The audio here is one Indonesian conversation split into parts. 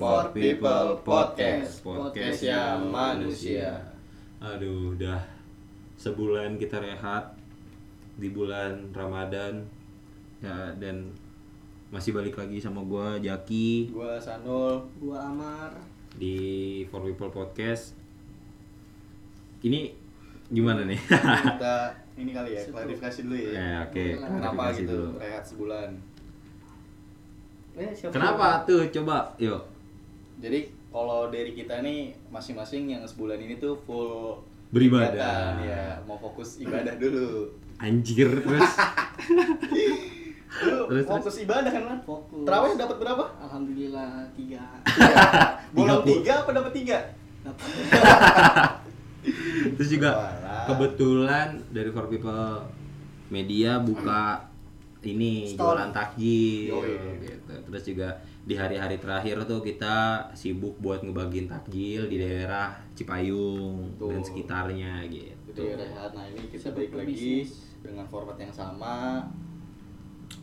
for People Podcast. Podcastnya manusia. Aduh, udah sebulan kita rehat di bulan Ramadan ya dan masih balik lagi sama gua Jaki Gua Sanul. gua Amar di For People Podcast. Ini gimana nih? Kita ini kali ya klarifikasi dulu ya. ya, oke. Kenapa klarifikasi gitu dulu. rehat sebulan? eh, siapa Kenapa tuh? Coba, yuk. Jadi kalau dari kita nih masing-masing yang sebulan ini tuh full Beribadah. ya mau fokus ibadah dulu. Anjir terus. Lu Terus, fokus ibadah kan? Man? fokus Terawih dapat berapa? alhamdulillah tiga Bolong Tiga apa dapat tiga? dapat Terus juga Walah. kebetulan dari For People Media buka ini jualan takjil gitu. Terus juga di hari-hari terakhir tuh kita sibuk buat ngebagiin takjil di daerah Cipayung Betul. dan sekitarnya gitu. Itu ya rehat. Nah ini kita balik lagi dengan format yang sama.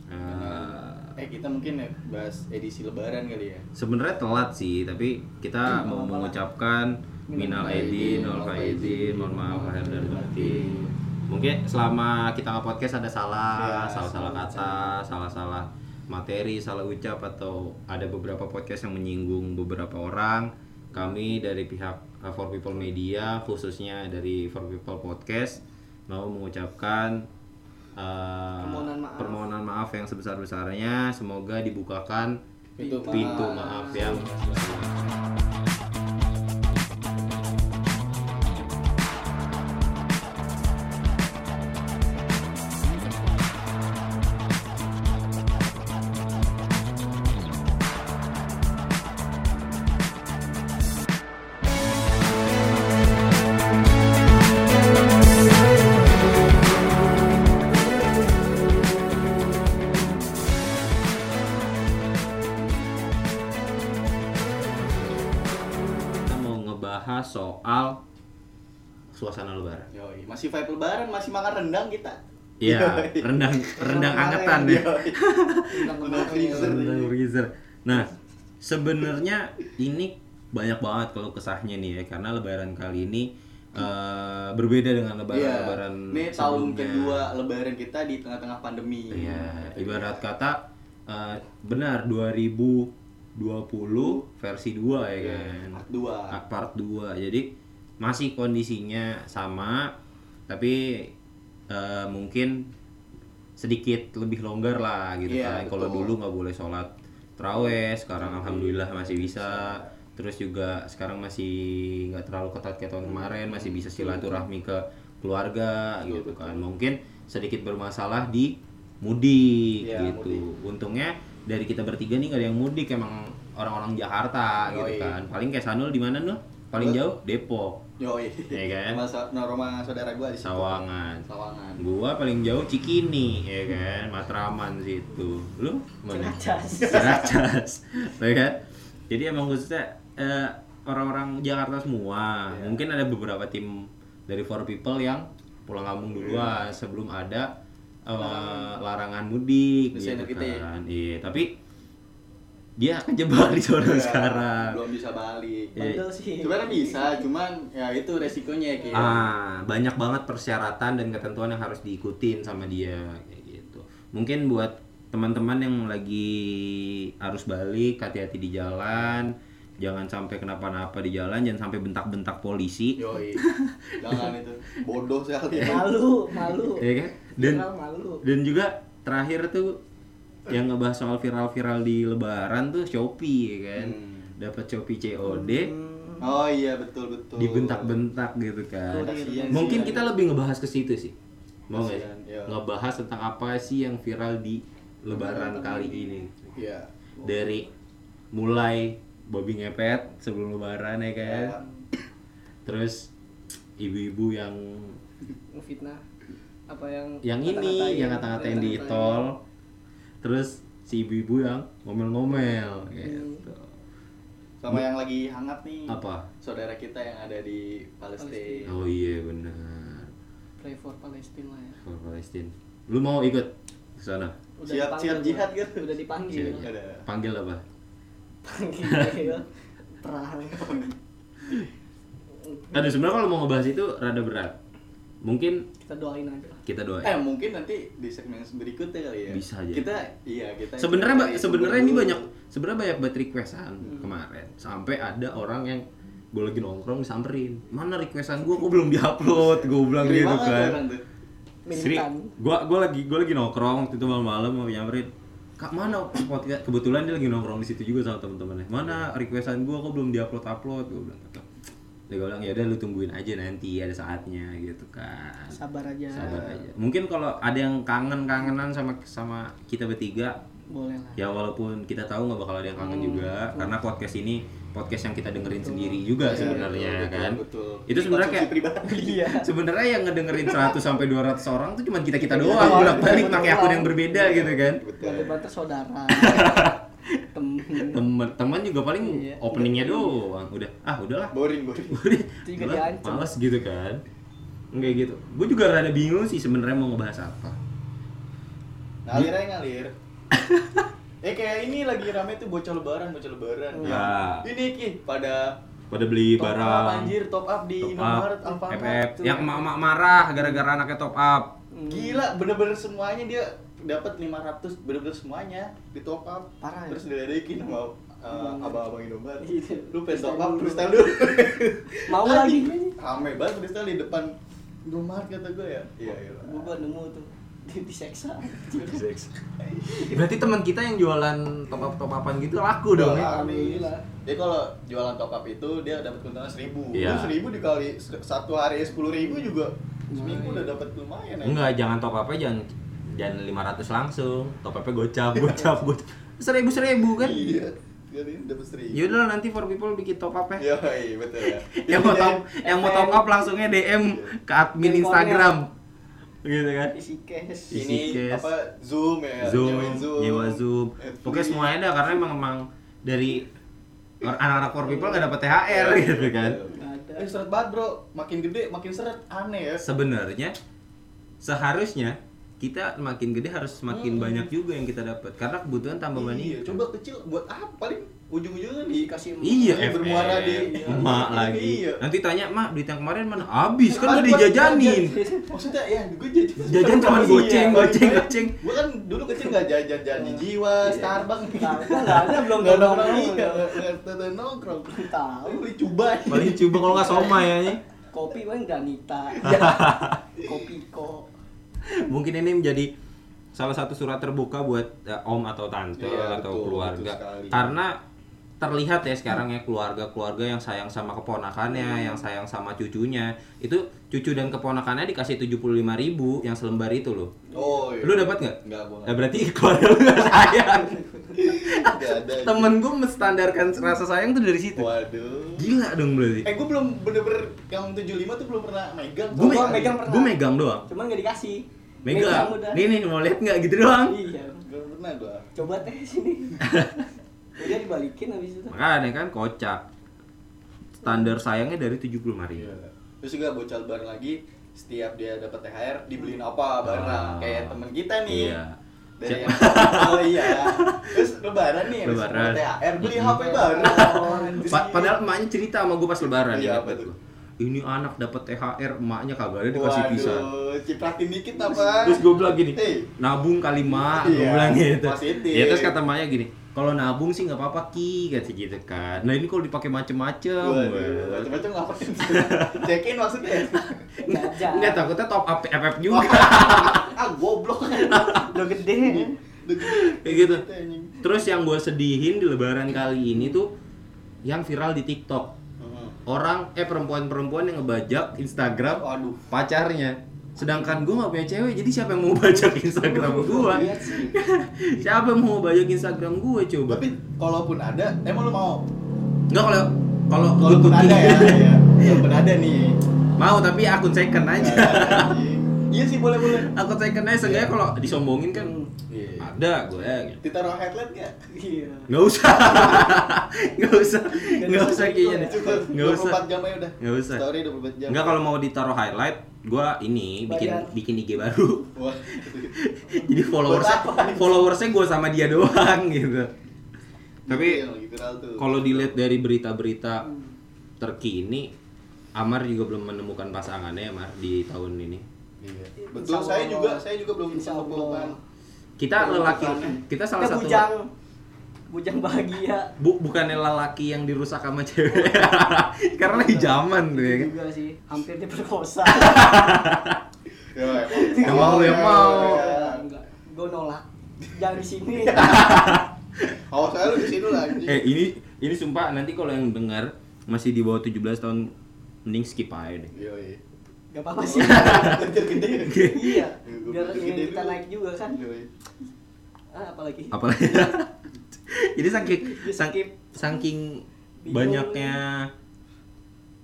Eh, Eh kita mungkin ya bahas edisi lebaran kali ya. Sebenarnya telat sih, tapi kita mau mengucapkan minal aidin, wal faizin, mohon maaf lahir dan batin. Mungkin selama kita nge-podcast ada salah, Ya, salah-salah salah kata, salah-salah materi, salah ucap atau ada beberapa podcast yang menyinggung beberapa orang. Kami dari pihak uh, For People Media, khususnya dari For People Podcast, mau mengucapkan uh, Permohonan maaf. permohonan maaf yang sebesar-besarnya. Semoga dibukakan Pintu pintu maaf. maaf yang ngebahas soal suasana lebaran. Yoi, masih vibe lebaran, masih makan rendang kita. Iya, rendang rendang angetan ya. Rendang freezer. Rendang freezer. Nah, sebenarnya ini banyak banget kalau kesahnya nih ya karena lebaran kali ini eh, berbeda dengan Iya. lebaran-lebaran Ini tahun sebelumnya. kedua lebaran kita di tengah-tengah pandemi. Iya, ibarat kata eh, benar 2020 versi 2 ya Iya, kan. part dua. Ah, Part 2. Jadi masih kondisinya sama tapi eh, mungkin sedikit lebih longgar lah gitu Iya, kan. Kalau dulu nggak boleh sholat terawih, sekarang alhamdulillah masih bisa. Terus juga sekarang masih nggak terlalu ketat kayak tahun kemarin, masih bisa silaturahmi ke keluarga Betul, gitu betul. kan. Mungkin sedikit bermasalah di mudik Iya, gitu. Untungnya dari kita bertiga nih nggak ada yang mudik emang orang-orang Jakarta gitu Yoi. kan. Paling kayak Sanul di mana Nul? Paling jauh Depok, Yoi. ya kan? Sama, sa- rumah saudara gua di situ. Sawangan. Sawangan. Gua paling jauh Cikini, ya kan? Matraman situ. Lu mana? Ciracas. Ciracas. ya kan? Jadi emang khususnya eh, orang-orang Jakarta semua. Iya. Mungkin ada beberapa tim dari For People yang pulang kampung duluan sebelum ada eh, larangan mudik Desainer gitu kita ya. kan. Iya, tapi dia kejebak di sana Iya, sekarang. Belum bisa balik. Bandel sih Sebenarnya bisa, cuman ya itu resikonya kayak. Ah, banyak banget persyaratan dan ketentuan yang harus diikutin sama dia kayak gitu. Mungkin buat teman-teman yang lagi harus balik, hati-hati di jalan, jangan sampai kenapa-napa di jalan, jangan sampai bentak-bentak polisi, Yoi. Jangan itu. Bodoh sekali. malu malu ya kan? Dan Viral malu dan juga terakhir tuh yang ngebahas soal viral-viral di Lebaran tuh Shopee ya kan, Hmm. dapat Shopee COD, Hmm, Oh iya betul betul. dibentak-bentak gitu kan. Kasihan Mungkin sih. kita lebih ngebahas ke situ sih. Mau nggak? Iya. Ngebahas tentang apa sih yang viral di Lebaran kali ini. Iya. Dari mulai babi ngepet sebelum Lebaran ya kan. Ya. Terus ibu-ibu yang fitnah apa yang yang ini yang kata-katain di tol. Terus si ibu-ibu yang ngomel-ngomel gitu. Sama yang lagi hangat nih. Apa? Saudara kita yang ada di Palestina. Oh iya benar. pray for Palestine lah ya For Palestine. Lu mau ikut ke sana? Siap- siap jihad kan? udah dipanggil Siap. Ada. Panggil apa? Iya. Perang. Aduh sebenarnya kalau mau ngebahas itu rada berat. Mungkin Kita doain aja kita doain. Eh mungkin nanti di segmen berikutnya kali ya. Bisa aja. Kita iya kita. sebenarnya sebenarnya ini banyak sebenarnya banyak banget requestan kemarin. Sampai ada orang yang gue lagi nongkrong disamperin. Mana requestan gue kok belum diupload. Gue bilang gitu kan. orang tuh. Sri, gua gua lagi gua lagi nongkrong waktu itu malam-malam mau nyamperin kak mana kebetulan dia lagi nongkrong di situ juga sama temen-temennya. Mana requestan gua? Kok belum diupload upload gue bilang gitu dia bilang ya udah lu tungguin aja nanti ada saatnya gitu kan Sabar aja. sabar aja mungkin kalau ada yang kangen kangenan sama sama kita bertiga Boleh lah. ya walaupun kita tahu nggak bakal ada yang kangen juga karena podcast ini podcast yang kita dengerin sendiri juga Iya, sebenarnya betul, kan betul. itu sebenarnya kayak pribadi. Iya. sebenarnya yang ngedengerin 100 sampai 200 orang tuh cuma kita kita Iya, doang iya, bolak balik iya, pakai iya. akun yang berbeda gitu kan Betul. Bantu-bantu saudara. Temen. teman juga paling Iya. openingnya doang udah ah udahlah Boring boring. udah Itu juga males gitu kan Enggak gitu gue juga rada bingung sih sebenarnya mau ngebahas apa Ngalir aja ngalir. eh kayak ini lagi rame tuh bocah lebaran, bocah lebaran. Ya. Ini Ki pada pada beli top up barang anjir, top up di top up Indomaret, Alfamart. Yang emak-emak marah gara-gara anaknya top up Gila, bener-bener semuanya dia dapat 500 bener-bener semuanya di top up. Parah ya? Terus diledekin sama uh, abang-abang Indomaret. Iya. Lu pengen top up freestyle dulu. Mau lagi. Rame banget freestyle di depan Indomaret kata gue ya. Iya, iya. Gue gua nemu tuh di diseksa. berarti teman kita yang jualan top up top upan gitu laku dong ya. Dia kalau jualan top up itu dia dapat keuntungan seribu. Iya. Seribu dikali satu hari sepuluh ribu juga seminggu udah dapat lumayan ya. enggak jangan top up jangan jangan 500 langsung top up gocap gocap gocap seribu seribu kan Iya. Dapat seribu. Yaudah nanti for people bikin top up ya. Iya, iya betul ya. yang mau top yang mau top up langsungnya DM ke admin. Instagram. Gitu kan. Isi cash. Isi Ini case. apa Zoom ya? Zoom, Zoom. nyewa Zoom. Pokoknya semuanya ada karena emang emang dari anak-anak for people nggak dapat THR gitu kan. Nggak ada. Eh seret banget bro, makin gede makin seret aneh ya. Sebenarnya seharusnya kita makin gede harus semakin Hmm. banyak juga yang kita dapat karena kebutuhan tambah Iya, banyak. coba kecil buat apa paling ujung-ujungnya di Dikasih Iya, bermuara di- emak Iya. lagi. Iya. Nanti tanya, "Mak, duit yang kemarin mana?" Habis kan udah dijajanin. jajan. Maksudnya ya gue jajan. Jajan cuman Iya, goceng, iya. goceng, goceng. Gue kan dulu kecil nggak jajan jajan jiwa, Starbucks. Starbucks nggak ada, belum nggak nongkrong. nongkrong. Iya, nggak nggak nongkrong. Tahu. Beli cuba. Paling coba kalau nggak somai ya. Kopi bang Danita. Kopi kok. Mungkin ini menjadi salah satu surat terbuka buat eh, om atau tante Iya, atau betul, keluarga. betul. Karena terlihat ya sekarang ya keluarga-keluarga yang sayang sama keponakannya, yang sayang sama cucunya. Itu cucu dan keponakannya dikasih 75.000 ribu yang selembar itu loh. Oh iya. Lu dapat nggak? Nggak, gua Nah, nggak. berarti keluarga lu nggak sayang. Ada. Temen gue menstandarkan rasa sayang tuh dari situ. Waduh. Gila dong berarti. Eh gue belum bener-bener yang 75 tuh belum pernah megang. Gue Gua megang pernah. gue megang doang. Cuman nggak dikasih. Udah. Nih nih mau lihat nggak gitu doang. Iya. Belum pernah gue. Coba teh sini. Udah dibalikin habis itu. Makanya kan kocak. Standar sayangnya dari 75.000 ribu. Iya. Terus juga bocah lebaran lagi setiap dia dapat THR dibeliin apa barang Ah. kayak temen kita nih. Iya. Dari yang oh iya. Terus lebaran nih Lebaran. dapat THR beli. HP baru. Pa- padahal emaknya cerita sama gue pas lebaran Iya, apa tuh? Ini anak dapat THR, emaknya kagak ada dikasih pisang. Waduh, cipratin dikit apa? Terus gue bilang gini, Hey. nabung kali mak, gue Iya, bilang gitu. positif. Ya terus kata emaknya gini, kalau nabung sih nggak apa-apa ki, kata gitu kan. Nah ini kalau dipakai macem-macem, macam-macam ngapain? Cekin maksudnya. Nggak takutnya top up FF juga. ah, goblok. Udah gede. Kayak gitu. Terus yang gue sedihin di lebaran kali ini tuh yang viral di TikTok. Orang eh perempuan-perempuan yang ngebajak Instagram Waduh. pacarnya. Sedangkan gue gak punya cewek, jadi siapa yang mau bajak Instagram gue? Lihat sih. Siapa yang mau bajak Instagram gue coba? Tapi kalaupun ada, emang lu mau? Enggak kalau kalau Kalaupun ada ya, ya. Kalaupun ada nih. mau tapi akun second aja. Iya sih boleh boleh. akun second aja seenggaknya kalau disombongin kan Iya. Ada gue gitu. Ditaruh headlight gak? Iya. Nggak usah. Nggak usah. Nggak usah kayaknya deh. Cukup Nggak usah. 24 jam aja udah. Nggak usah. Story 24 jam. Enggak kalau mau ditaruh highlight, gua ini bikin Bayar. bikin IG baru. Wah. Jadi apa? followersnya gua sama dia doang gitu. Tapi tuh. kalau dilihat dari berita-berita terkini, Amar juga belum menemukan pasangannya ya Mar di tahun ini. Iya. Betul, saya juga saya juga belum menemukan. Kita lelaki, kita salah Kita satu bujang bujang bahagia Bu, bukannya lelaki yang dirusak sama cewek. Karena lagi zaman tuh ya kan. juga sih hampir diperkosa Ya, yang mau. Ya. enggak gue nolak jangan di sini Awas saya lu di sini lah anjing. Eh ini ini sumpah nanti kalau yang dengar masih di bawah 17 tahun mending skip aja deh. Iya, iya. gak apa apa sih Kerja gede. iya Gua biar ingin kita dulu. naik juga kan Iya, iya. ah, apalagi Apalagi Jadi saking saking Bingung. banyaknya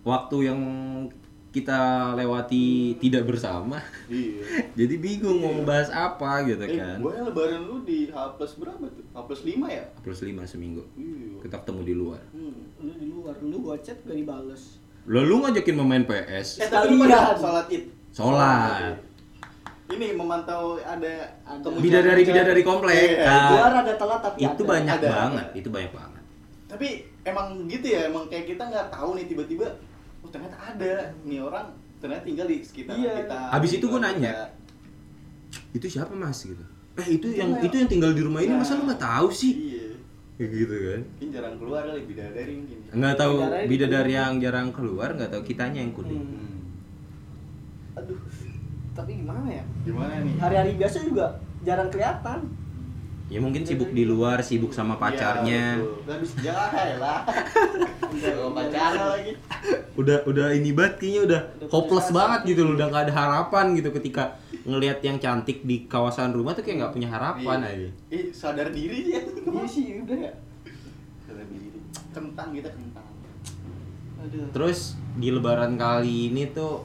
waktu yang kita lewati tidak bersama. Iya. Jadi bingung mau ngebahas apa gitu Eh, kan. gue lebaran lu di H plus berapa tuh? H plus 5 ya? Plus 5 seminggu. Iya. Kita ketemu di luar. Hmm. lu di luar lu gua chat gak dibales Lalu ngajakin main PS. Eh, tapi lu pada Sekalian. sholat id. Sholat. Ini memantau ada Ada. kemunculan- Bidadari-bidadari komplek. Iya, Ah. luar ada telat tapi itu ada. banyak Ada. banget, itu banyak banget. Tapi emang gitu ya, emang kayak kita nggak tahu nih tiba-tiba, oh ternyata ada nih orang ternyata tinggal di sekitar Iya. kita. Abis itu gua Kita- nanya. Itu siapa mas gitu? Eh itu yang mah- itu yang tinggal di rumah ini Nah. masa lu nggak tahu sih? Iya. Kayak gitu kan? Mungkin jarang keluar kali bidadari mungkin. Nggak tahu Bidadari bidadari yang jarang keluar, nggak tahu kitanya yang kuning. Hmm. Hmm. Tapi gimana ya Gimana nih? hari-hari biasa juga jarang kelihatan Ya mungkin sibuk di luar, sibuk sama pacarnya. Iya, betul. Nggak bisa jalan lah. Sama pacarnya lagi. Udah udah ini banget kayaknya udah Udah hopeless banget gitu loh, udah nggak ada harapan gitu ketika ngelihat yang cantik di kawasan rumah tuh kayak nggak punya harapan Iya. aja. Eh, sadar diri dia. iya sih udah ya Sadar diri. Kentang kita kentang. aduh Terus di lebaran kali ini tuh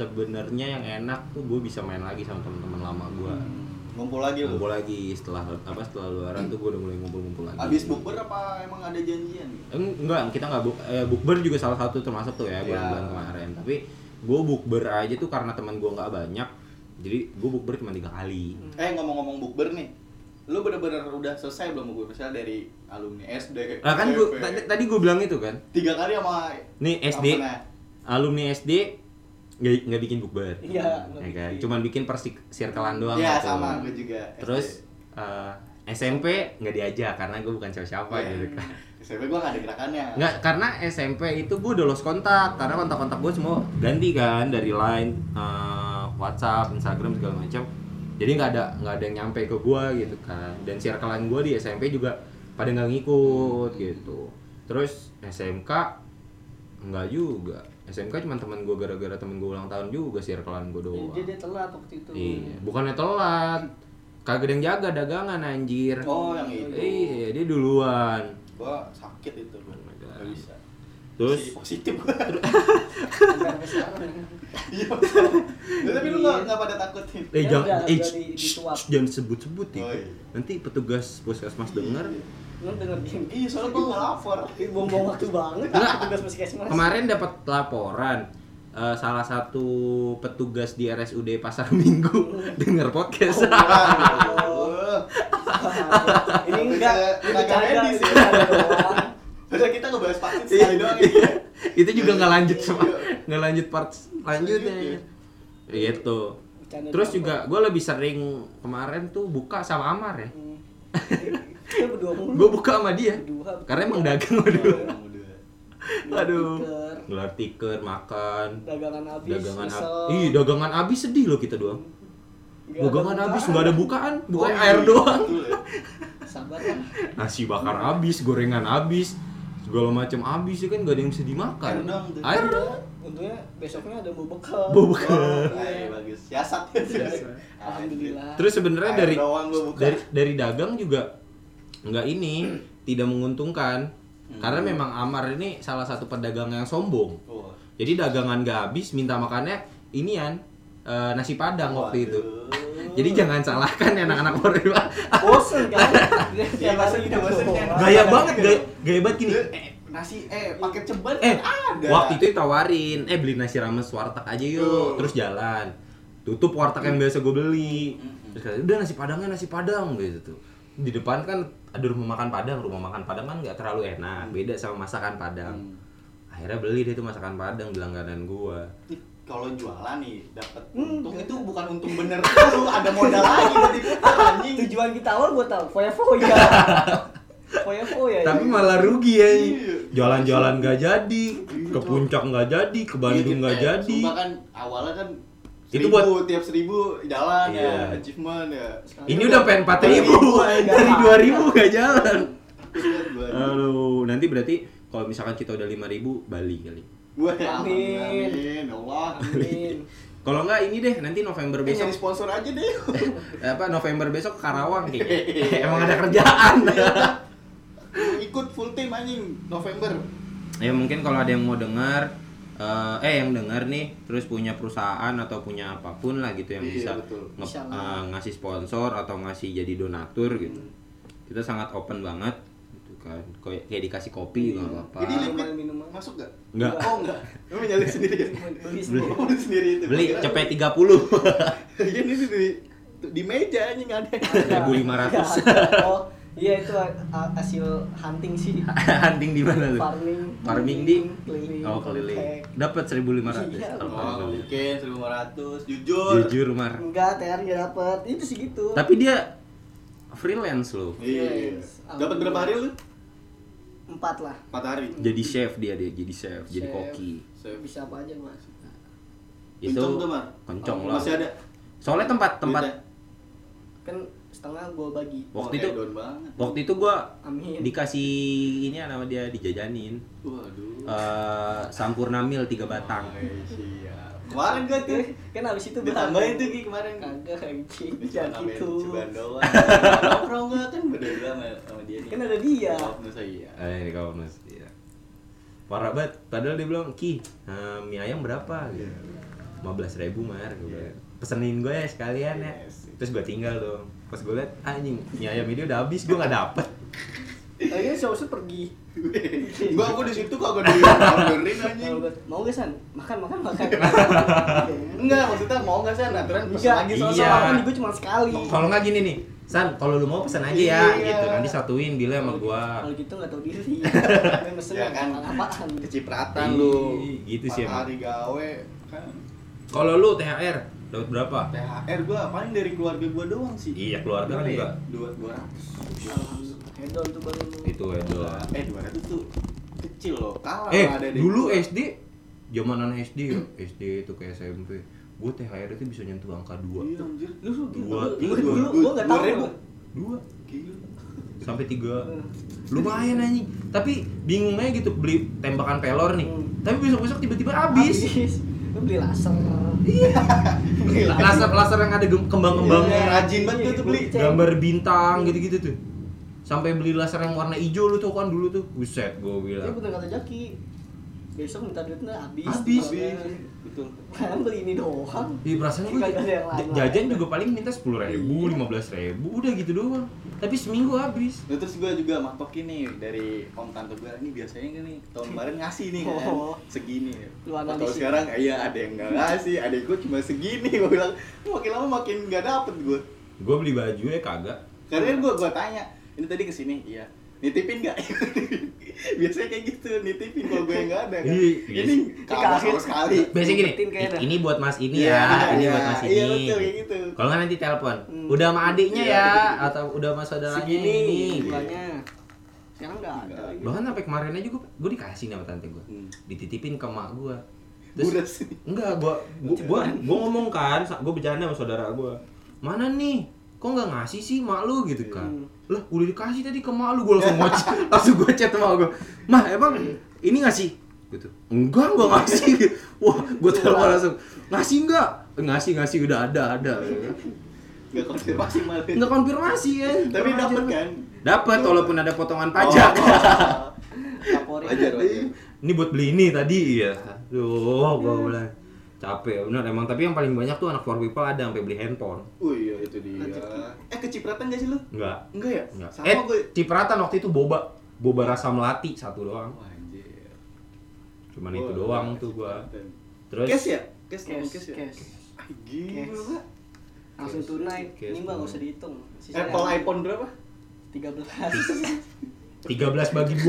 sebenarnya yang enak tuh gue bisa main lagi sama teman-teman lama gue. Ngumpul lagi. Ngumpul lagi setelah apa setelah lebaran tuh gue udah mulai ngumpul-ngumpul lagi. Abis bukber apa emang ada janjian? Eng- Enggak, kita nggak buk eh, bukber juga salah satu termasuk tuh ya Iya. bulan-bulan kemarin. Tapi gue bukber aja tuh karena teman gue nggak banyak. Jadi gue bukber cuma tiga kali. Eh ngomong-ngomong bukber nih, lu bener-bener udah selesai belum bukber? Misalnya dari alumni SD, Nah kan gue tadi, gue bilang itu kan. tiga kali sama Nih SD, alumni SD nggak nggak bikin bukber. Iya, nggak ya kan? bikin. Cuman bikin persik circlean doang. Iya gitu. sama gue juga. Terus eh, SMP nggak diajak karena gue bukan siapa-siapa Iya. gitu kan. SMP gue gak ada gerakannya. Nggak, karena SMP itu gue udah lost kontak karena kontak-kontak gue semua ganti kan dari line, eh, WhatsApp, Instagram segala macam. Jadi nggak ada nggak ada yang nyampe ke gue gitu kan. Dan circlean gue di SMP juga pada nggak ngikut gitu. Terus SMK nggak juga. SMK cuma teman gue gara-gara temen gue ulang tahun juga circlean gue doang. dia, dia telat waktu itu Iya, bukannya telat. Kagak ada yang jaga dagangan anjir. Oh yang itu. Iya, dia duluan. Gue sakit itu. Oh my God. Gak bisa. Terus Masih positif sekarang. Iya. Tapi lu gak, gak pada takutin. Eh, Ya jangan, eh, jangan sebut-sebut ya. Oh, iya. Nanti petugas puskesmas denger. Lu denger game Iya soalnya gue ngelapor. Ih, buang-buang waktu banget Enggak. tugas puskesmas Kemarin dapat laporan eh, salah satu petugas di RSUD Pasar Minggu denger podcast. Waduh. ini enggak bercanda, medis ya. Padahal kita ngebahas vaksin sekali doang ya. Iya. Itu juga nggak lanjut sama Iya. nggak lanjut part lanjutnya. Lanjut Gitu. Bercanda Terus doang. juga gue lebih sering kemarin tuh buka sama Amar ya. Hmm. Kita berdua mulu Gue buka sama dia. Berdua. Karena emang dagang berdua. Udah. Aduh. Gelar tiker, makan, dagangan habis dagangan habis. Ih, dagangan habis sedih loh kita doang. Dagangan habis bukaan. nggak ada bukaan, bukan Oh, air iya, doang. ya. sabar lah Nasi bakar habis, gorengan habis, segala macam habis ya kan gak ada yang bisa dimakan. Air doang tuh. Air doang. untungnya besoknya ada bekal. Oh, ay, bagus. Siasat. Alhamdulillah Terus sebenarnya dari dari dari dagang juga nggak ini tidak menguntungkan karena memang Amar ini salah satu pedagang yang sombong. Wah. Jadi dagangan gak habis minta makannya inian eh, nasi padang waktu itu. Waduh. Jadi jangan salahkan ya anak-anak Porima. bosen kan bosen gitu, bosen kan. Gaya banget, gaya, gaya banget gini. Eh, nasi eh paket ceban Eh, kan ada. waktu itu ditawarin, eh beli nasi rames warteg aja yuk, terus jalan. Tutup warteg yang biasa gue beli. Terus kata, udah nasi padangnya nasi padang gitu tuh. di depan kan ada rumah makan Padang rumah makan Padang kan nggak terlalu enak Hmm. beda sama masakan Padang akhirnya beli deh tuh masakan Padang di langganan gua Nih, kalau jualan nih dapat Hmm, untung enggak. itu bukan untung bener lu ada modal lagi anjing Tujuan kita awal buat tahu foya-foya. Foya-foya. tapi ya. malah rugi ya Iya. jalan-jalan nggak jadi ke puncak nggak jadi ke Bandung nggak Iya, jadi kan awalnya kan Itu buat- tiap seribu jalan Iya. ya achievement ya. Ini udah pengen empat ribu dari dua ribu nggak jalan. Aduh nanti berarti kalau misalkan kita udah lima ribu Bali kali. Gua ya Amin. amin ya Allah Amin. kalau nggak ini deh nanti November Eh, besok. nyari sponsor aja deh. Apa November besok Karawang kayaknya. Emang ada kerjaan. Ikut full team anjing November. Ya mungkin kalau ada yang mau dengar eh, eh yang dengar nih terus punya perusahaan atau punya apa pun lah gitu yang Iya, bisa nge- eh, ngasih sponsor atau ngasih jadi donatur gitu Hmm. kita sangat open banget gitu kan kayak kayak dikasih kopi juga nggak apa-apa Ini limit Minuman, masuk gak? Nggak. Oh enggak. Lu nyali sendiri ya? Beli sendiri. Oh, beli sendiri itu. beli cepet 30 Iya ini di, di meja anjing ada. 1500 Oh, iya itu ha- hasil hunting sih. hunting di mana tuh Farming. farming di keliling. oh keliling dapat 1500 Iya. Oh, keliling. mungkin 1500 jujur. jujur Mar Enggak, TR nggak dapet. Itu sih gitu. tapi dia freelance loh Iya. Yes. Dapat berapa hari lu? Empat lah. 4 hari. jadi chef dia dia jadi chef, jadi Chef. koki Saya Bisa apa aja mas. itu Kenceng tuh, Mar. kencong Oh, lah Masih ada. soalnya tempat tempat? Kan setengah gue bagi. waktu Oh, itu waktu itu gua Amin. dikasih ini nama dia dijajanin Waduh. eh sampurnamil tiga batang Oh, iya. Kemarin gua tuh kan abis itu ditambahin tuh Ki kemarin. Kagak anjing. Jangan gitu. cobaan doang. Nongkrong gua kan berdua sama, sama dia nih. Kan ada dia. Oh, masa iya. eh iya parah banget padahal dia bilang ki eh, mie ayam berapa gitu lima belas ribu mar Gua bilang, pesenin gue ya sekalian ya Yes. terus gue tinggal dong pas gue liat anjing mie ayam ini udah habis gue nggak dapet Akhirnya sausnya pergi. Gua aku di situ kagak di orderin anjing. Mau gak- Mau gak san? Makan makan makan. Enggak, maksudnya mau enggak sih aturan pesen Enggak, lagi soal Iya. makan gue cuma sekali. kalau nggak gini nih san kalau lu mau pesan aja ya Iya. gitu nanti satuin bila sama gua Kalau gitu nggak tahu diri. Gue mesen Ya kan. apaan? Kecipratan lu. gitu sih emang. hari gawe kan. kalau lu THR dapat berapa THR gua paling dari keluarga gua doang sih. iya keluarga kan Berapa ya? enggak Dua dua ratus. Hedon tuh baru itu Eh dua ratus tuh kecil loh. Kalah eh ada dulu SD zamanan SD ya SD itu ke SMP gue THR itu bisa nyentuh angka dua Iya anjir. Lu Dua, dua- gue nggak tahu. dua Gila. sampai tiga Hmm. lumayan anjing tapi bingung aja gitu beli tembakan pelor nih Hmm. tapi besok besok tiba-tiba habis Gue beli laser. laser. Laser yang ada gem- kembang-kembang. Iya, rajin banget gua tuh beli. gambar bintang gitu-gitu tuh. Sampai beli laser yang warna hijau lu tuh kan dulu tuh. Buset gue bilang. Bener kata Jaki. Besok minta duitnya habis. Habis. Habis. Betul. Kan beli ini doang. Ih, perasaan gue yang jajan juga paling minta sepuluh ribu, lima belas ribu, udah gitu doang. Tapi seminggu habis. Nah, terus gue juga matokin nih dari om tante gue ini biasanya kan nih tahun kemarin ngasih nih kan Oh. segini. Kalau analisis. sekarang iya ada yang nggak ngasih, ada gue cuma segini. Gue bilang makin lama makin nggak dapet gue. Gue beli baju ya kagak. Karena gue gue tanya ini tadi ke sini iya nitipin nggak? biasanya kayak gitu nitipin kalau gue nggak ada kan. Iya, Ini iya. kalah sama sekali. Biasanya gini, ini buat mas ini Iya, ya, ini iya, buat mas iya, ini. betul, kayak gitu. Kalau nggak nanti telepon, Hmm. udah sama adiknya Iya, ya, betul. atau udah sama saudaranya Segini ini. bulannya. Sekarang nggak ada. Lagi. Bahkan sampai kemarin aja gue, gue dikasih nih sama tante gue, Hmm. dititipin ke mak gue. Buras. enggak, gue, gue, gue, gue ngomong kan, gue bercanda sama saudara gue, mana nih, kok nggak ngasih sih mak lu gitu kan? Hmm. Lah, udah dikasih tadi ke mak lu, gue langsung ngoceh, langsung gue chat sama gue, mah emang ini ngasih? Gitu. Enggak, gue ngasih. Wah, gue telepon langsung, ngasih enggak? Ngasih, ngasih udah ada, ada. Nggak konfirmasi malah. Enggak konfirmasi ya. Tapi dapet kan? Dapat walaupun ada potongan pajak. Oh. Kapolri. Wajar, wajar. ini buat beli ini tadi ya. Aduh, gue bilang capek bener emang tapi yang paling banyak tuh anak for people ada sampai beli handphone Oh iya itu dia. Eh kecipratan gak sih lu? enggak Enggak ya? enggak Sama eh gue. cipratan waktu itu boba boba rasa melati satu doang Wah, anjir. cuman itu Oh, doang iya, tuh gua terus Cash ya? Cash, Cash, cash ya? cash. Ah, gila. Langsung tunai. Ini mah nggak dulu. usah dihitung. Apple iPhone berapa? 13 13 bagi 2.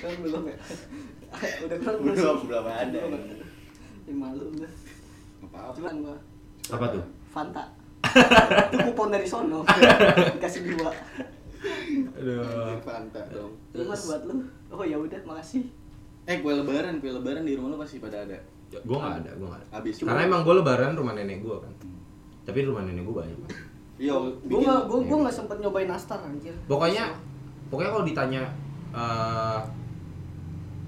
kan belum ya udah keluar belum belum ada. Ya malu udah Apa-apa. cuman gua Apa tuh? Fanta itu kupon dari sono dikasih dua Aduh. Fanta dong. Mar, buat lu oh ya udah makasih Eh kue lebaran, kue lebaran di rumah lu pasti pada ada. Gue gak ada, gue gak ada. Habis. Karena emang gue lebaran rumah nenek gue kan. Tapi rumah nenek gue banyak. Iya, gua bikin- nggak gua gua nggak sempet nyobain nastar anjir Pokoknya, pokoknya kalau ditanya eh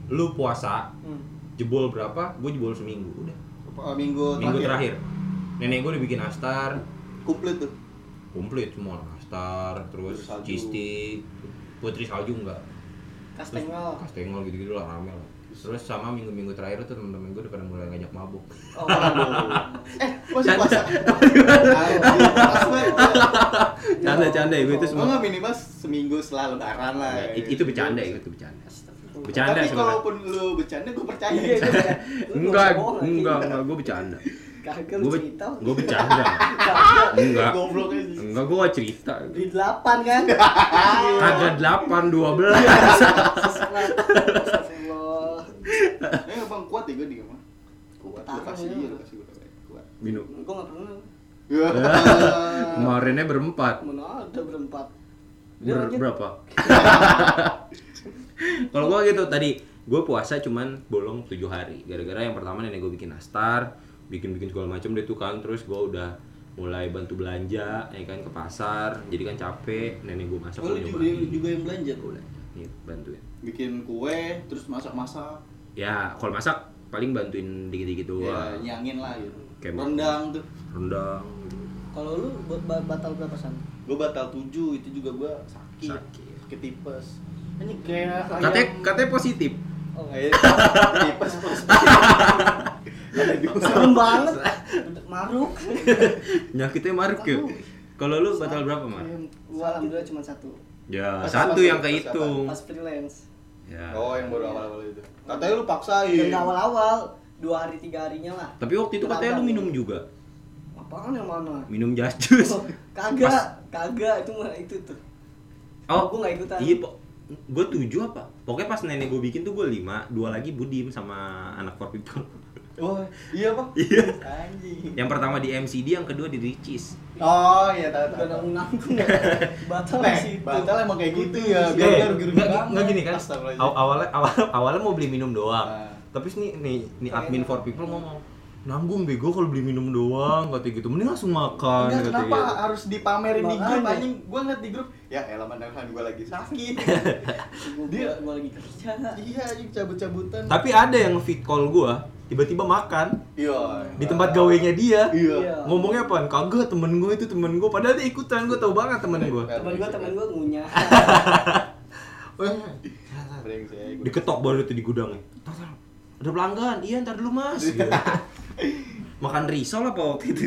lu puasa hmm. Jebol berapa? Gue jebol seminggu udah. Oh, minggu, Minggu terakhir. Nenek gue udah bikin nastar, Komplit tuh. komplit semua nastar, terus salju. cheese putri salju enggak. kastengel Kastengel gitu-gitu lah rame lah. Terus sama minggu-minggu terakhir tuh temen-temen gue udah pada mulai ngajak mabuk. oh Eh, masih puasa. Pas banget. Canda, canda, gue itu Oh, semua. nggak minimal seminggu setelah lebaran lah. It- itu bercanda ya, itu bercanda. Bercanda Tapi sebenarnya. kalaupun lu bercanda, gue percaya. Iya, iya, iya. Enggak, nggak bohong, anjing. enggak, enggak, gue bercanda. Gue cerita gue bercanda. Enggak. Enggak, gue cerita. di delapan kan Kagak 8, 12. Astagfirullah Eh, bang kuat ya gue di rumah. Kuat. Tahu, kasih iya, lu kasih gue kuat. Minum. gua nggak pernah Ya. Kemarinnya berempat. mana ada berempat Ber berapa? Kalau gua gitu tadi, gue puasa cuman bolong 7 hari. Gara-gara yang pertama nenek gue bikin nastar, bikin-bikin segala macam deh tuh kan. Terus gue udah mulai bantu belanja, ya kan ke pasar. Jadi kan capek, nenek gue masak Oh, gue lu juga, juga yang belanja Gua belanja. Nih, bantuin. Bikin kue, terus masak-masak. Ya, kalau masak paling bantuin dikit-dikit Ya, doang. nyangin lah gitu. Kayak Rendang tuh. Rendang. kalau lu ba- ba- batal berapa san Gue batal 7, itu juga gue sakit. Sakit. Sakit tipes. Ini kayak Katanya, katanya positif. oh Kayak tipes terus. serem banget maruk Nyakitnya maruk ya. Kalau lu batal berapa, Mar? gua alhamdulillah cuma satu Ya, Pas satu yang kehitung. pas freelance Ya. Oh, yang baru awal-awal itu. Katanya lu paksain. dan awal awal dua hari tiga harinya lah Tapi waktu itu katanya lu minum juga. apaan yang mana Minum jas jus. Oh, kagak kagak itu mah itu tuh Oh, gua nggak ikutan Iya, Pak. Gue tujuh apa? Pokoknya pas nenek gue bikin tuh gue lima, dua lagi Budim sama anak for people. Oh, iya, Pak. Iya. Anjing. Yang pertama di MCD, yang kedua di Ricis. Oh, iya tahu tahu. nanggung nanggung ya batal sih batal emang kayak gitu ya. Eh, Biar dia rugi-rugi nggak- banget. nggak gini kan? Awalnya awal, awalnya mau beli minum doang. Nah. Tapi nih nih, nih admin for people ngomong nanggung bego kalau beli minum doang katanya gitu mending langsung makan Enggak, kenapa gitu. harus dipamerin di grup anjing? Gua ngeliat di grup, ya elah mandangan gua lagi sakit. gua, Dia- gua lagi kerja iya, anjing cabut-cabutan. tapi ada yang fit call gua tiba-tiba makan Iya. di tempat gawenya dia Iya. ngomongnya apaan kagak temen gue itu temen gue padahal dia ikutan gue tau banget temen gue teman gua teman gua ngunyah Brengsek. diketok baru itu di gudangnya ada pelanggan iya ntar dulu mas Gitu. Makan risol apa waktu itu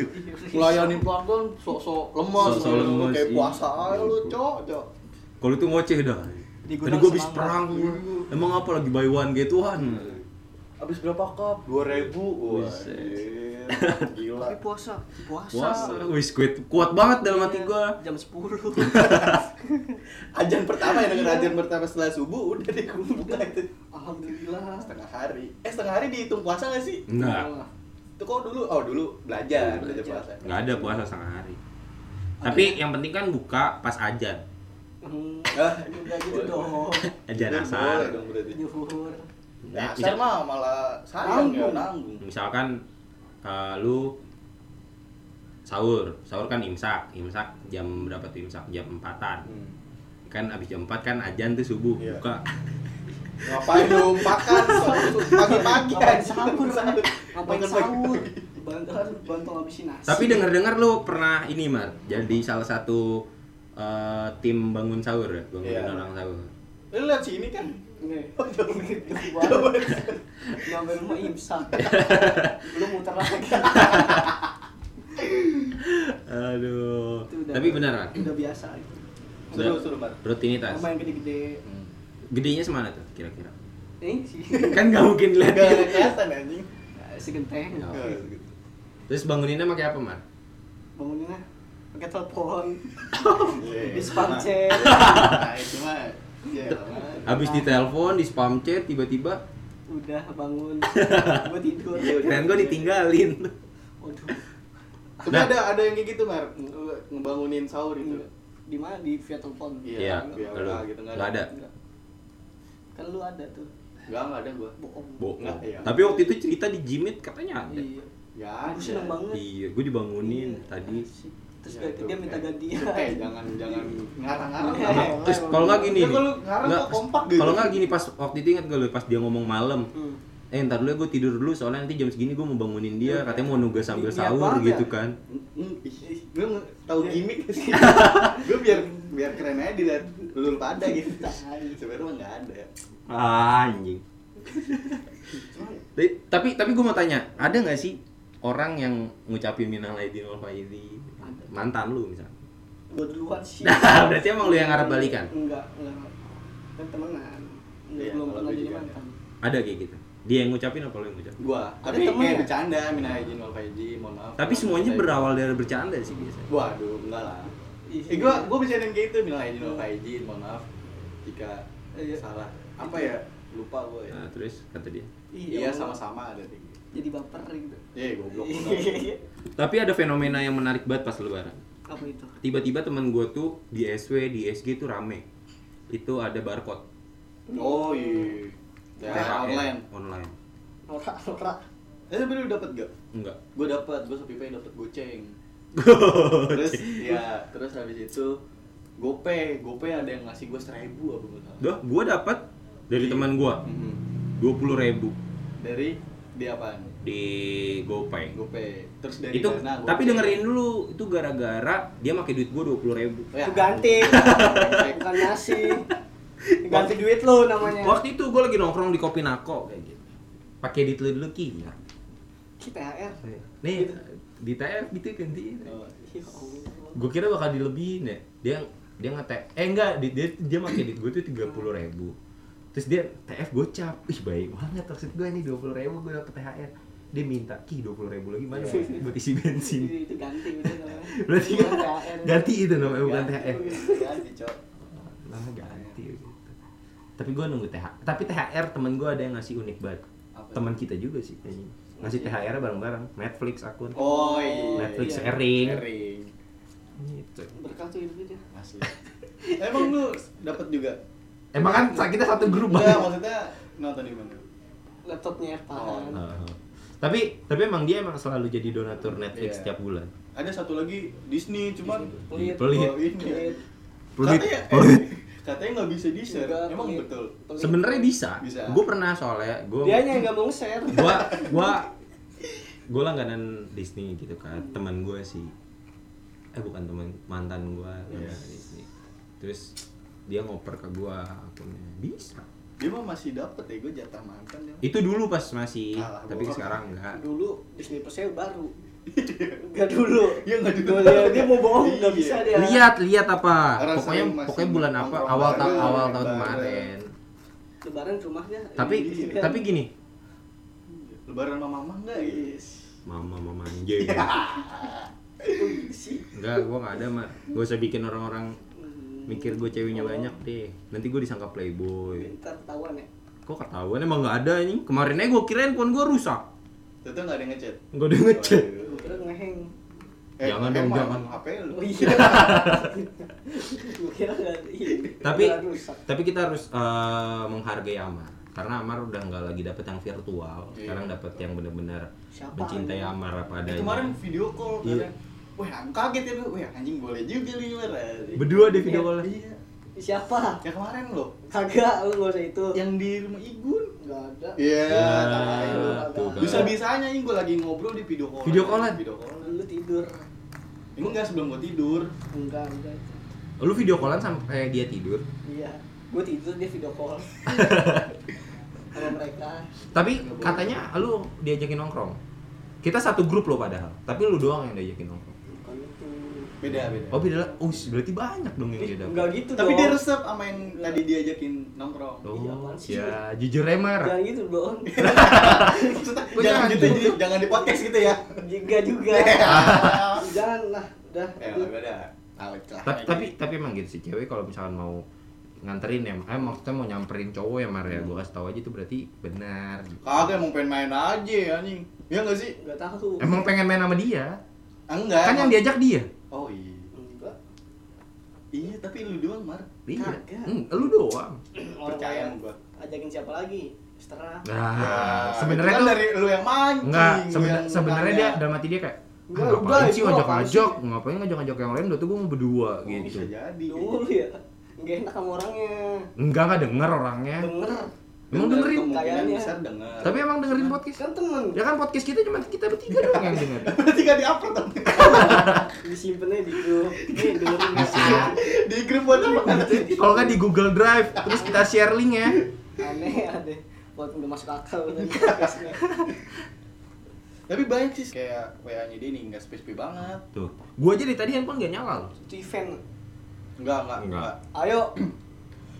Ngelayanin pelanggan sok-sok lemas, Sok-sok lu. lemes, kayak iya. puasa aja lu, cok, cok. kalau itu ngoceh dah Di tadi gue habis perang gua. emang apa lagi buy one get one Habis berapa cup? 2000. Wah. Gila. tapi puasa puasa, puasa wis kuat kuat banget dalam hati gue jam 10 Ajan pertama ya dengan ajan pertama setelah subuh udah deh buka itu. alhamdulillah Setengah hari. Eh setengah hari dihitung puasa gak sih? enggak Itu kok dulu? Oh dulu belajar, Dulu belajar belajar. puasa. nggak ada puasa setengah hari tapi yang penting kan buka pas ajan Hmm, Ah. enggak gitu dong ajan asar Ya, Dasar misal- mah malah sayang ya Nanggung. nanggung. misalkan uh, lu sahur sahur kan imsak imsak jam berapa tuh imsak jam empatan Hmm. kan abis jam 4 kan ajan tuh subuh Iya. buka Ngapain lu makan? Pagi-pagi. Ngapain sahur? Ngapain sahur? bantu bantu ngabisin nasi. Tapi denger dengar lu pernah ini mar jadi salah satu uh, tim bangun sahur ya? Bangun Iya. orang sahur. Lu lihat sini kan. Nih, Coba. Coba. nyampe rumah imsak. Lu muter lagi. Aduh. Tapi benar kan udah biasa itu. Banget. rutinitas sama yang gede-gede gedenya semana tuh kira-kira ini sih kan nggak mungkin lihat Gak ada kelihatan anjing. segenteng. Terus banguninnya pakai apa, Mar? banguninnya pakai telepon Iya. di spam chat Nah, itu mah. Ya, Habis ditelepon, di spam chat tiba-tiba udah bangun gue tidur keren gue ditinggalin. waduh Tapi Nah. ada ada yang kayak gitu, Mar. Nge- Ngebangunin sahur itu. di mana di via telepon Iya. WA gitu Nggak ada. Enggak. Kan lu ada tuh Enggak, enggak ada gua. bohong Bohong. Nggak, iya. Tapi waktu itu cerita di Jimit katanya ada. iya Ya Aku seneng banget. Iya, gue dibangunin Iya. tadi. terus Ya, itu. dia minta gantian Eh, jangan jangan ngarang-ngarang. Lah. Terus kalau nggak gini, Ya, nih. kalau ngarang Nggak, kok kompak gitu. Kalau nggak gini pas waktu itu ingat gak lu pas dia ngomong malam. Hmm. Eh ntar dulu ya gue tidur dulu soalnya nanti jam segini gue mau bangunin dia Iya. katanya mau nugas sambil sahur banget gitu ya. kan. Gue tahu Iya. gimmick sih. Gue biar biar keren aja dilihat lu pada gitu. Sebenarnya nggak ada. Ah, anjing. Tapi- tapi tapi gue mau tanya, ada nggak sih orang yang ngucapin minal aidin wal faizin? Ada. Mantan lu misalnya. gue duluan sih Nah, berarti emang lu yang ngarep balikan? enggak enggak kan temenan Enggak, Iya, belum pernah gue jadi juga mantan Ada kayak gitu. Dia yang ngucapin apa lu yang ngucapin? Gua, Ada tapi temen kayak ya? bercanda, minal aidin wal faizin, mohon maaf. Tapi semuanya berawal dari bercanda sih biasanya. Waduh, enggak lah. Ih, Eh, gua gua bercandain kayak gitu, minal aidin wal faizin, mohon maaf jika Iya. salah. Apa ya? Lupa gua ya. Nah, terus kata dia. Iya, sama-sama ada gitu. jadi baper gitu Iya, goblok. Tapi ada fenomena yang menarik banget pas lebaran. apa itu Tiba-tiba teman gue tuh di SW, di SG tuh rame. Itu ada barcode. Oh iya. Ya, THR online. Online. norak norak Eh, tapi lu dapat gak? Enggak. Gue dapat, gue Shopee dapat goceng. Terus ya, terus habis itu GoPay, GoPay ada yang ngasih gue seribu apa gue salah. Dah, gue dapat dari teman gue Mhm. dua puluh ribu Dari di apaan? di GoPay. GoPay. Terus dari Itu, Dana, tapi dengerin dulu, itu gara-gara dia pakai duit gue dua puluh ribu. Oh, ya. itu ganti bukan ngasih ganti duit lo namanya Waktu itu gue lagi nongkrong di Kopi Nako kayak gitu. Pakai duit lu dulu ki. ya. kita THR Nih, di TF gitu ganti. Oh, Ya. Gue kira bakal dilebihin ya. Dia dia ngetek. Eh enggak, dia dia, dia pakai duit gue tuh tiga puluh ribu. Terus dia TF gocap. Ih baik banget maksud gue nih dua puluh ribu gue dapet THR. Dia minta ki dua puluh ribu lagi mana Iya. buat isi bensin. itu, ganti itu namanya Berarti ganti itu namanya bukan ganti, THR. Ganti, Cok. Lah ganti gitu. Tapi gue nunggu THR. Tapi THR temen gue ada yang ngasih unik banget. Teman kita juga sih kayaknya. Ngasih THR bareng-bareng. Netflix akun. Oh iya. Netflix iya. sharing. Sharing. Gitu. berkah tuh hidupnya Asli. Emang lu dapat juga? Emang kan kita satu grup Enggak, banget. maksudnya nonton di mana? laptopnya Erpan Oh. Heeh. tapi tapi emang dia emang selalu jadi donatur Netflix Iya. setiap bulan. Ada satu lagi Disney, cuman pelit Pelit. Oh, ini. pelit Pelit. Pelit. Katanya nggak bisa di share. Enggak, Emang pelit. betul. Sebenarnya bisa. Bisa. Gue pernah soalnya gue dia yang nggak mau share gua gua gue langganan Disney gitu kan teman gue sih eh bukan teman mantan gue Iya. Disney terus dia ngoper ke gue akunnya bisa Dia mah masih dapet ya, gue jatah mantan ya. itu dulu pas masih Alah, tapi sekarang enggak dulu Disney Plus nya baru nggak dulu. Iya, nggak dulu. dia, dia mau bohong nggak Iya. bisa dia. Lihat lihat apa? Orang pokoknya pokoknya bulan apa? Awal tahun awal tahun kemarin. Lebaran rumahnya tapi Iya. tapi gini. Lebaran sama mama enggak ya? Yes. mama mama anjing Kok gitu sih. Enggak gue nggak ada mah gue usah bikin orang-orang Hmm. mikir gue ceweknya banyak deh. Nanti gue disangka playboy. Bentar ketahuan ya? Kok ketahuan? Emang nggak ada anjing? Kemarin aja gue kira handphone gue rusak. Tentu nggak ada yang ngechat. nggak ada ngechat. Waduh. Ngeheng Eh, Jangan dong, jangan. HP lu. oh iya tapi tapi kita harus eh, menghargai Amar karena Amar udah nggak lagi dapet yang virtual Iya. sekarang dapet yang benar-benar mencintai anjing? Amar apa Eh, adanya kemarin video call Iya. katanya. Wah, kaget ya lu. Wah, anjing boleh juga nih, Mar. berdua di video call Iya. Siapa Ya kemarin loh. kagak lu nggak usah itu Yang di rumah Igun. nggak ada Iya, Ya, tuh kan. Bisa-bisanya ini gue lagi ngobrol di video call. Video callan? Video callan. lu tidur Ini enggak sebelum gue tidur. enggak enggak lu video callan sampai dia tidur iya gue tidur dia video call sama mereka tapi katanya lu diajakin nongkrong kita satu grup lo padahal tapi lu doang yang diajakin nongkrong Beda, beda. oh beda lah oh berarti banyak dong yang dia enggak dapat gitu Tapi dong dia resep sama yang tadi diajakin nongkrong. oh Iya, ya jujur Emar jangan gitu dong jangan gitu, jadi jangan di podcast gitu ya. enggak juga jangan lah Dah. Ya. Awet celah. tapi tapi tapi emang gitu sih cewek kalau misalkan mau nganterin ya eh maksudnya mau nyamperin cowok ya Mar ya gue kasih tahu aja itu berarti benar Kagak emang pengen main aja anjing. Ya enggak sih? Enggak tahu. emang pengen main sama dia Enggak. kan yang emang- diajak dia Oh iya. Enggak. Iya, tapi lu doang, Mar. iya Kagak. Hmm, lu doang Orang Percaya sama gua. Ajakin siapa lagi? Setengah. nah Ya, sebenarnya kan tuh dari lu yang mancing. Enggak, sebenarnya dia dalam hati dia kayak ah, Enggak, ngapain enggak, sih ngajak-ngajak, ngapain ngajak-ngajak yang lain, udah tuh gue mau berdua Oh, gitu. bisa jadi. Dulu ya. Enggak enak sama orangnya. Enggak, enggak denger orangnya. Denger. Emang dengerin? Kayaknya. besar denger. Tapi emang dengerin podcast? Kan temen. Ya kan podcast kita cuma kita bertiga doang yang denger. berarti gak di-upload dong. Disimpennya di grup. Nih dengerin di grup buat apa? Kalau nggak di Google Drive, terus kita share link ya. Aneh aneh. Buat nggak masuk akal. Tapi banyak sih kayak WA-nya dia nih enggak spesifik banget. Tuh, gua aja dari tadi handphone gak nyala loh. Itu event. Enggak, enggak, Enggak. enggak. Ayo.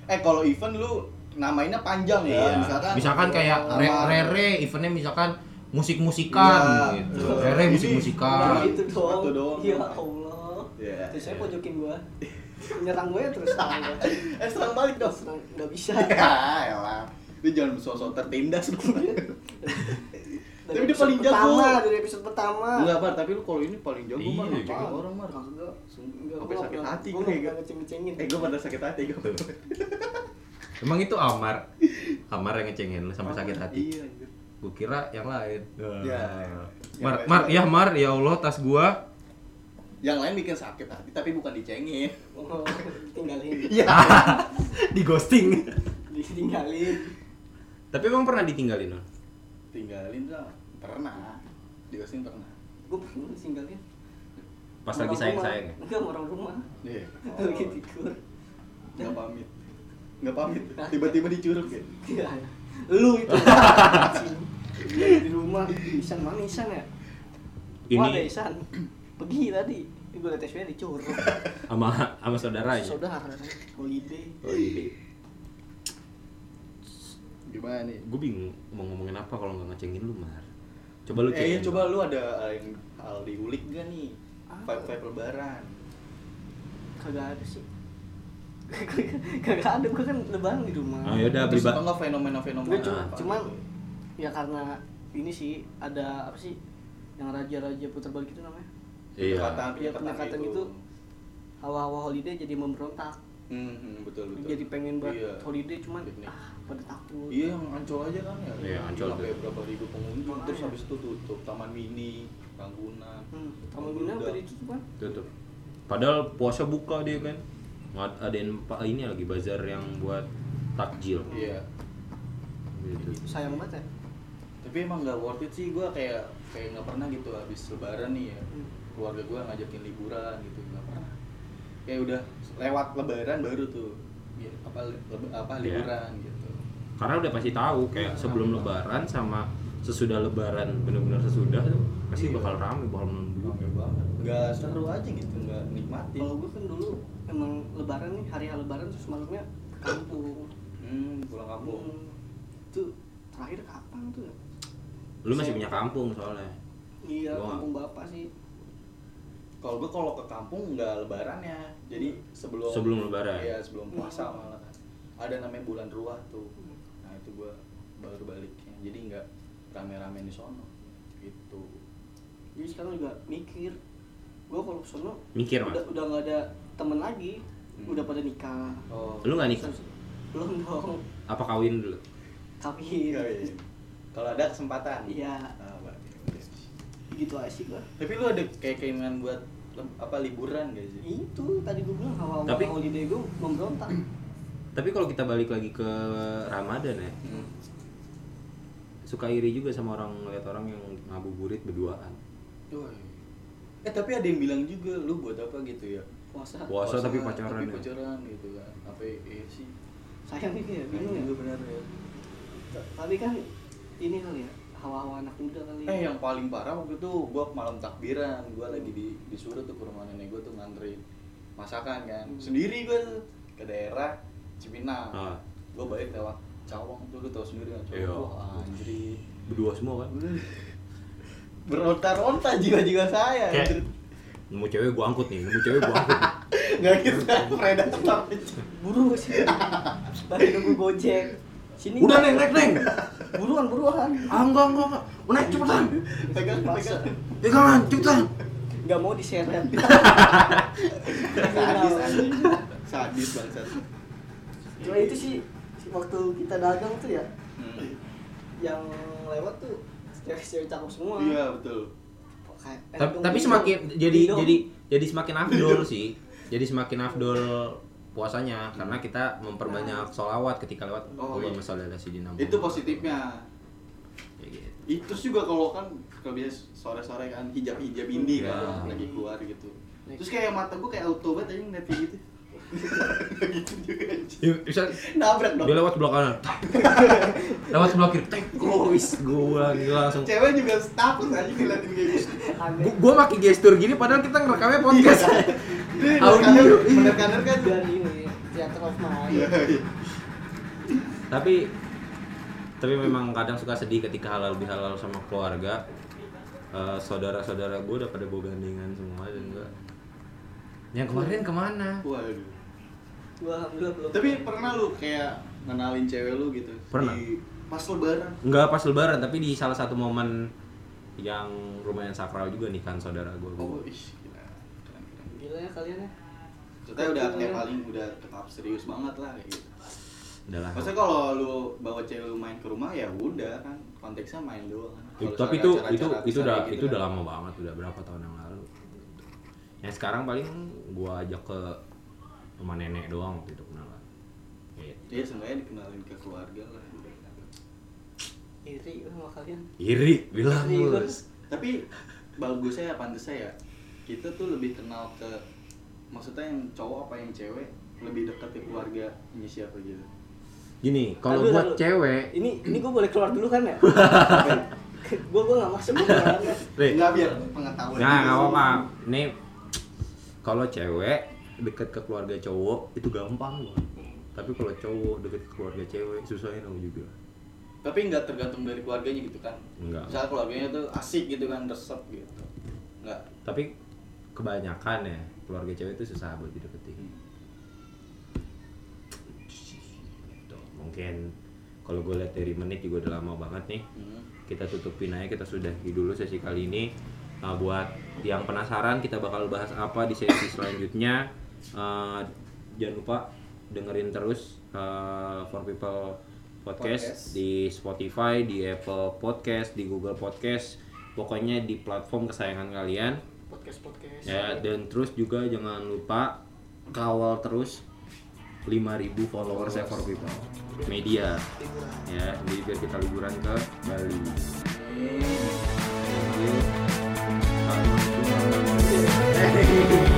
Eh kalau event lu namainnya panjang ya, Iya. misalkan Misalkan kayak nama- Re- Rere, eventnya misalkan musik-musikan Iya. gitu. Tuh. Rere musik-musikan. Nah, itu doang. Itu doang. Ya Allah. Iya. Terus saya iya. pojokin gua. Menyerang gue terus serang gua. Eh serang balik dong. Serang nggak bisa. Ya, elah. Lu jangan sosok tertindas dong. Dari Tapi dia paling jago. pertama, dari episode pertama. Enggak, Bar, tapi lu kalau ini paling jago Iya, mah orang, Mar. Enggak. Enggak, Sampai gua sakit hati gua gue, nggak gitu. ngeceng-ngecengin. Eh, gue pada sakit hati gue. Emang itu Amar. Amar yang ngecengin lu sampai sakit hati. Iya, anjir. Gua kira yang lain. Ya. Mar, Yang Mar, lain. ya Mar, ya Allah tas gua. Yang lain bikin sakit hati, tapi bukan dicengin. Oh, tinggalin. Iya. Di ghosting. Ditinggalin. Tapi emang pernah ditinggalin, Non? Tinggalin tuh pernah. Di ghosting pernah. Gue pernah ditinggalin. Pas lagi ya? rumah. Enggak, orang rumah. Iya. Lagi tidur. Enggak pamit. Enggak pamit. Tiba-tiba dicurug ya. Iya. Lu itu. Di rumah Isan mana Isan ya? Ini- Wah, ada Isan. Pergi tadi. Gue liat SW dicurug. Sama sama saudaranya. Saudara, holiday. Oh iya. Gimana nih? Gue bingung mau ngomongin apa kalau nggak ngecengin lu, Mar. Coba lu Eh, iya, coba lu ada yang hal diulik gak nih? Apa? Vibe-vibe lebaran. Kagak ada sih. Kagak ada, gue kan lebaran di rumah. Oh ya udah beli Terus ba- apa enggak fenomena-fenomena? Gue cuma, apa cuman gitu? ya karena ini sih ada apa sih yang raja-raja putar balik itu namanya Iya. Pendekatan, Iya, pendekatan itu. hawa-hawa holiday jadi memberontak Hmm, hmm, betul betul. jadi pengen buat Iya. holiday cuman Piknik. ah pada takut Iya, yang ancol aja kan ya. Iya, Ancol Sampai berapa ribu pengunjung, Makanya. terus habis itu tutup Taman Mini, Ragunan. hmm, guna Udah. apa itu kan Tutup. Padahal puasa buka dia kan. Nggak- Adain pak ini lagi bazar yang buat takjil. Iya. Gitu. sayang banget ya Tapi emang nggak worth it sih, gue kayak kayak nggak pernah gitu habis lebaran nih ya. Hmm. Keluarga gue ngajakin liburan gitu, nggak pernah. Kayak udah lewat lebaran baru tuh ya, apa leb- apa Iya. liburan gitu. Karena udah pasti tahu kayak sebelum lebaran sama sesudah lebaran bener-bener sesudah tuh pasti Iya. bakal rame, bakal menunggu. Rame banget. Nggak seru aja gitu, nggak nikmatin. kalau gue kan dulu emang lebaran nih hari lebaran terus malamnya ke kampung Hmm, pulang kampung. Hmm, itu terakhir kapan tuh ya? Lu masih punya kampung soalnya. iya Gua- kampung bapak sih Kalau gue kalau ke kampung nggak lebaran ya, jadi sebelum Sebelum lebaran. Iya sebelum puasa Hmm. malah kan. Ada namanya bulan ruah tuh. Nah itu gue baru baliknya, jadi nggak rame-rame di sono gitu. jadi sekarang juga mikir gue kalau kesono Mikir, udah Mas. udah nggak ada temen lagi Hmm. udah pada nikah Oh. Lu nggak nikah? belum dong Apa kawin dulu? kawin iya. Kalau ada kesempatan. Iya. Berarti. gitu aja sih gue Tapi lu ada kayak keinginan buat apa liburan gak sih? itu tadi gue bilang hawa hawa Tapi- holiday gue memberontak Tapi kalau kita balik lagi ke Ramadan ya, Hmm. suka iri juga sama orang ngeliat orang yang ngabuburit berduaan. Wah. Eh tapi ada yang bilang juga lu buat apa gitu ya? Puasa Puasa tapi pacaran Tapi ya. pacaran gitu kan. Apa iya sih? sayang gitu ya bingung ya juga benar ya. Tapi kan ini kali ya hawa-hawa anak muda kali Eh yang paling parah waktu itu gua malam takbiran, gua lagi di disuruh tuh ke rumah nenek gua tuh ngantri masakan kan. Hmm. Sendiri gua tuh ke daerah Cipinang. Ah. Gua balik lewat Cawang tuh lu tau sendiri kan. Iya. Cawang. Wah, anjir. Berdua semua kan? Beronta-ronta jiwa-jiwa saya. Kayak-. Nemu cewek gua angkut nih nemu cewek gua angkut. Nggak gitu kan, predator. Buru sih. Lagi nunggu Gojek. Sini. udah neng naik neng Buruan, buruan. ah enggak enggak enggak naik cepetan Pegang, pegang. pegangan cepetan Nggak mau diseret. Sadis anjing. Sadis bangsat. Cuma itu sih waktu kita dagang tuh ya, Hmm. yang lewat tuh cewek-cewek cakep semua. Iya, betul. Kayak- tapi, tapi semakin dong. jadi Dong. jadi jadi semakin afdol sih jadi semakin afdol puasanya karena kita memperbanyak sholawat ketika lewat Oh, iya. Muhammad. Itu positifnya. Kayak gitu. Itu juga kalau kan kalau biasa sore-sore kan hijab-hijab ini Ya. kan lagi keluar gitu. Terus kayak mata gua kayak auto banget aja ngeliat gitu. Gitu juga bisa Nabrak dong. dia lewat sebelah kanan lewat sebelah kiri tek wis gua gila langsung Cewek juga takut aja ngeliatin kayak gitu. Gua, gua makin gestur gini padahal kita ngerekamnya podcast Dia Audio, iya. bener-bener kan. Dan ini theater of mind. Iya, iya. tapi tapi memang kadang suka sedih ketika halal bihalal sama keluarga Eh, saudara-saudara gue udah pada bawa gandengan semua dan gua yang kemarin ke mana Waduh. Gua alhamdulillah belum. Tapi pernah lu kayak ngenalin cewek lu gitu? Pernah. Di pas lebaran. nggak pas lebaran tapi di salah satu momen yang lumayan sakral juga nih kan saudara gue Oh, ih, gila. Keren, keren. Gila ya kalian ya. Maksudnya udah kayak paling udah tetap serius banget lah kayak gitu. udah lah Maksudnya kalau lu bawa cewek lu main ke rumah ya udah kan konteksnya main doang kan. Tapi itu acara-acara itu besar itu udah gitu itu udah kan. lama banget udah berapa tahun yang lalu yang sekarang paling gua ajak ke rumah nenek doang waktu itu kenalan Gitu. Iya, seenggaknya dikenalin ke keluarga lah. Iri sama kalian. iri bilang Gus. Tapi bagusnya ya pantasnya ya kita tuh lebih kenal ke maksudnya yang cowok apa yang cewek lebih dekat ke keluarganya siapa gitu. gini kalau buat lalu. cewek Ini ini gua boleh keluar dulu kan ya? gua gua nggak masuk nggak biar pengetahuan. nah nggak apa-apa nih kalau cewek deket ke keluarga cowok itu gampang loh tapi kalau cowok deket ke keluarga cewek susahnya dong juga Tapi nggak tergantung dari keluarganya gitu kan. Enggak. Misalnya keluarganya tuh asik gitu kan, resep gitu. Enggak. tapi kebanyakan ya keluarga cewek itu susah buat dideketin Gitu. mungkin kalau gue lihat dari menit juga udah lama banget nih Hmm. kita tutupin aja kita sudahi dulu sesi kali ini Nah, buat yang penasaran kita bakal bahas apa di sesi selanjutnya Eh, jangan lupa dengerin terus uh, For People podcast, podcast di Spotify, di Apple Podcast, di Google Podcast, pokoknya di platform kesayangan kalian. Podcast podcast. Ya, dan terus juga jangan lupa kawal terus 5000 followers saya for people media ya jadi biar kita liburan ke Bali Thank you.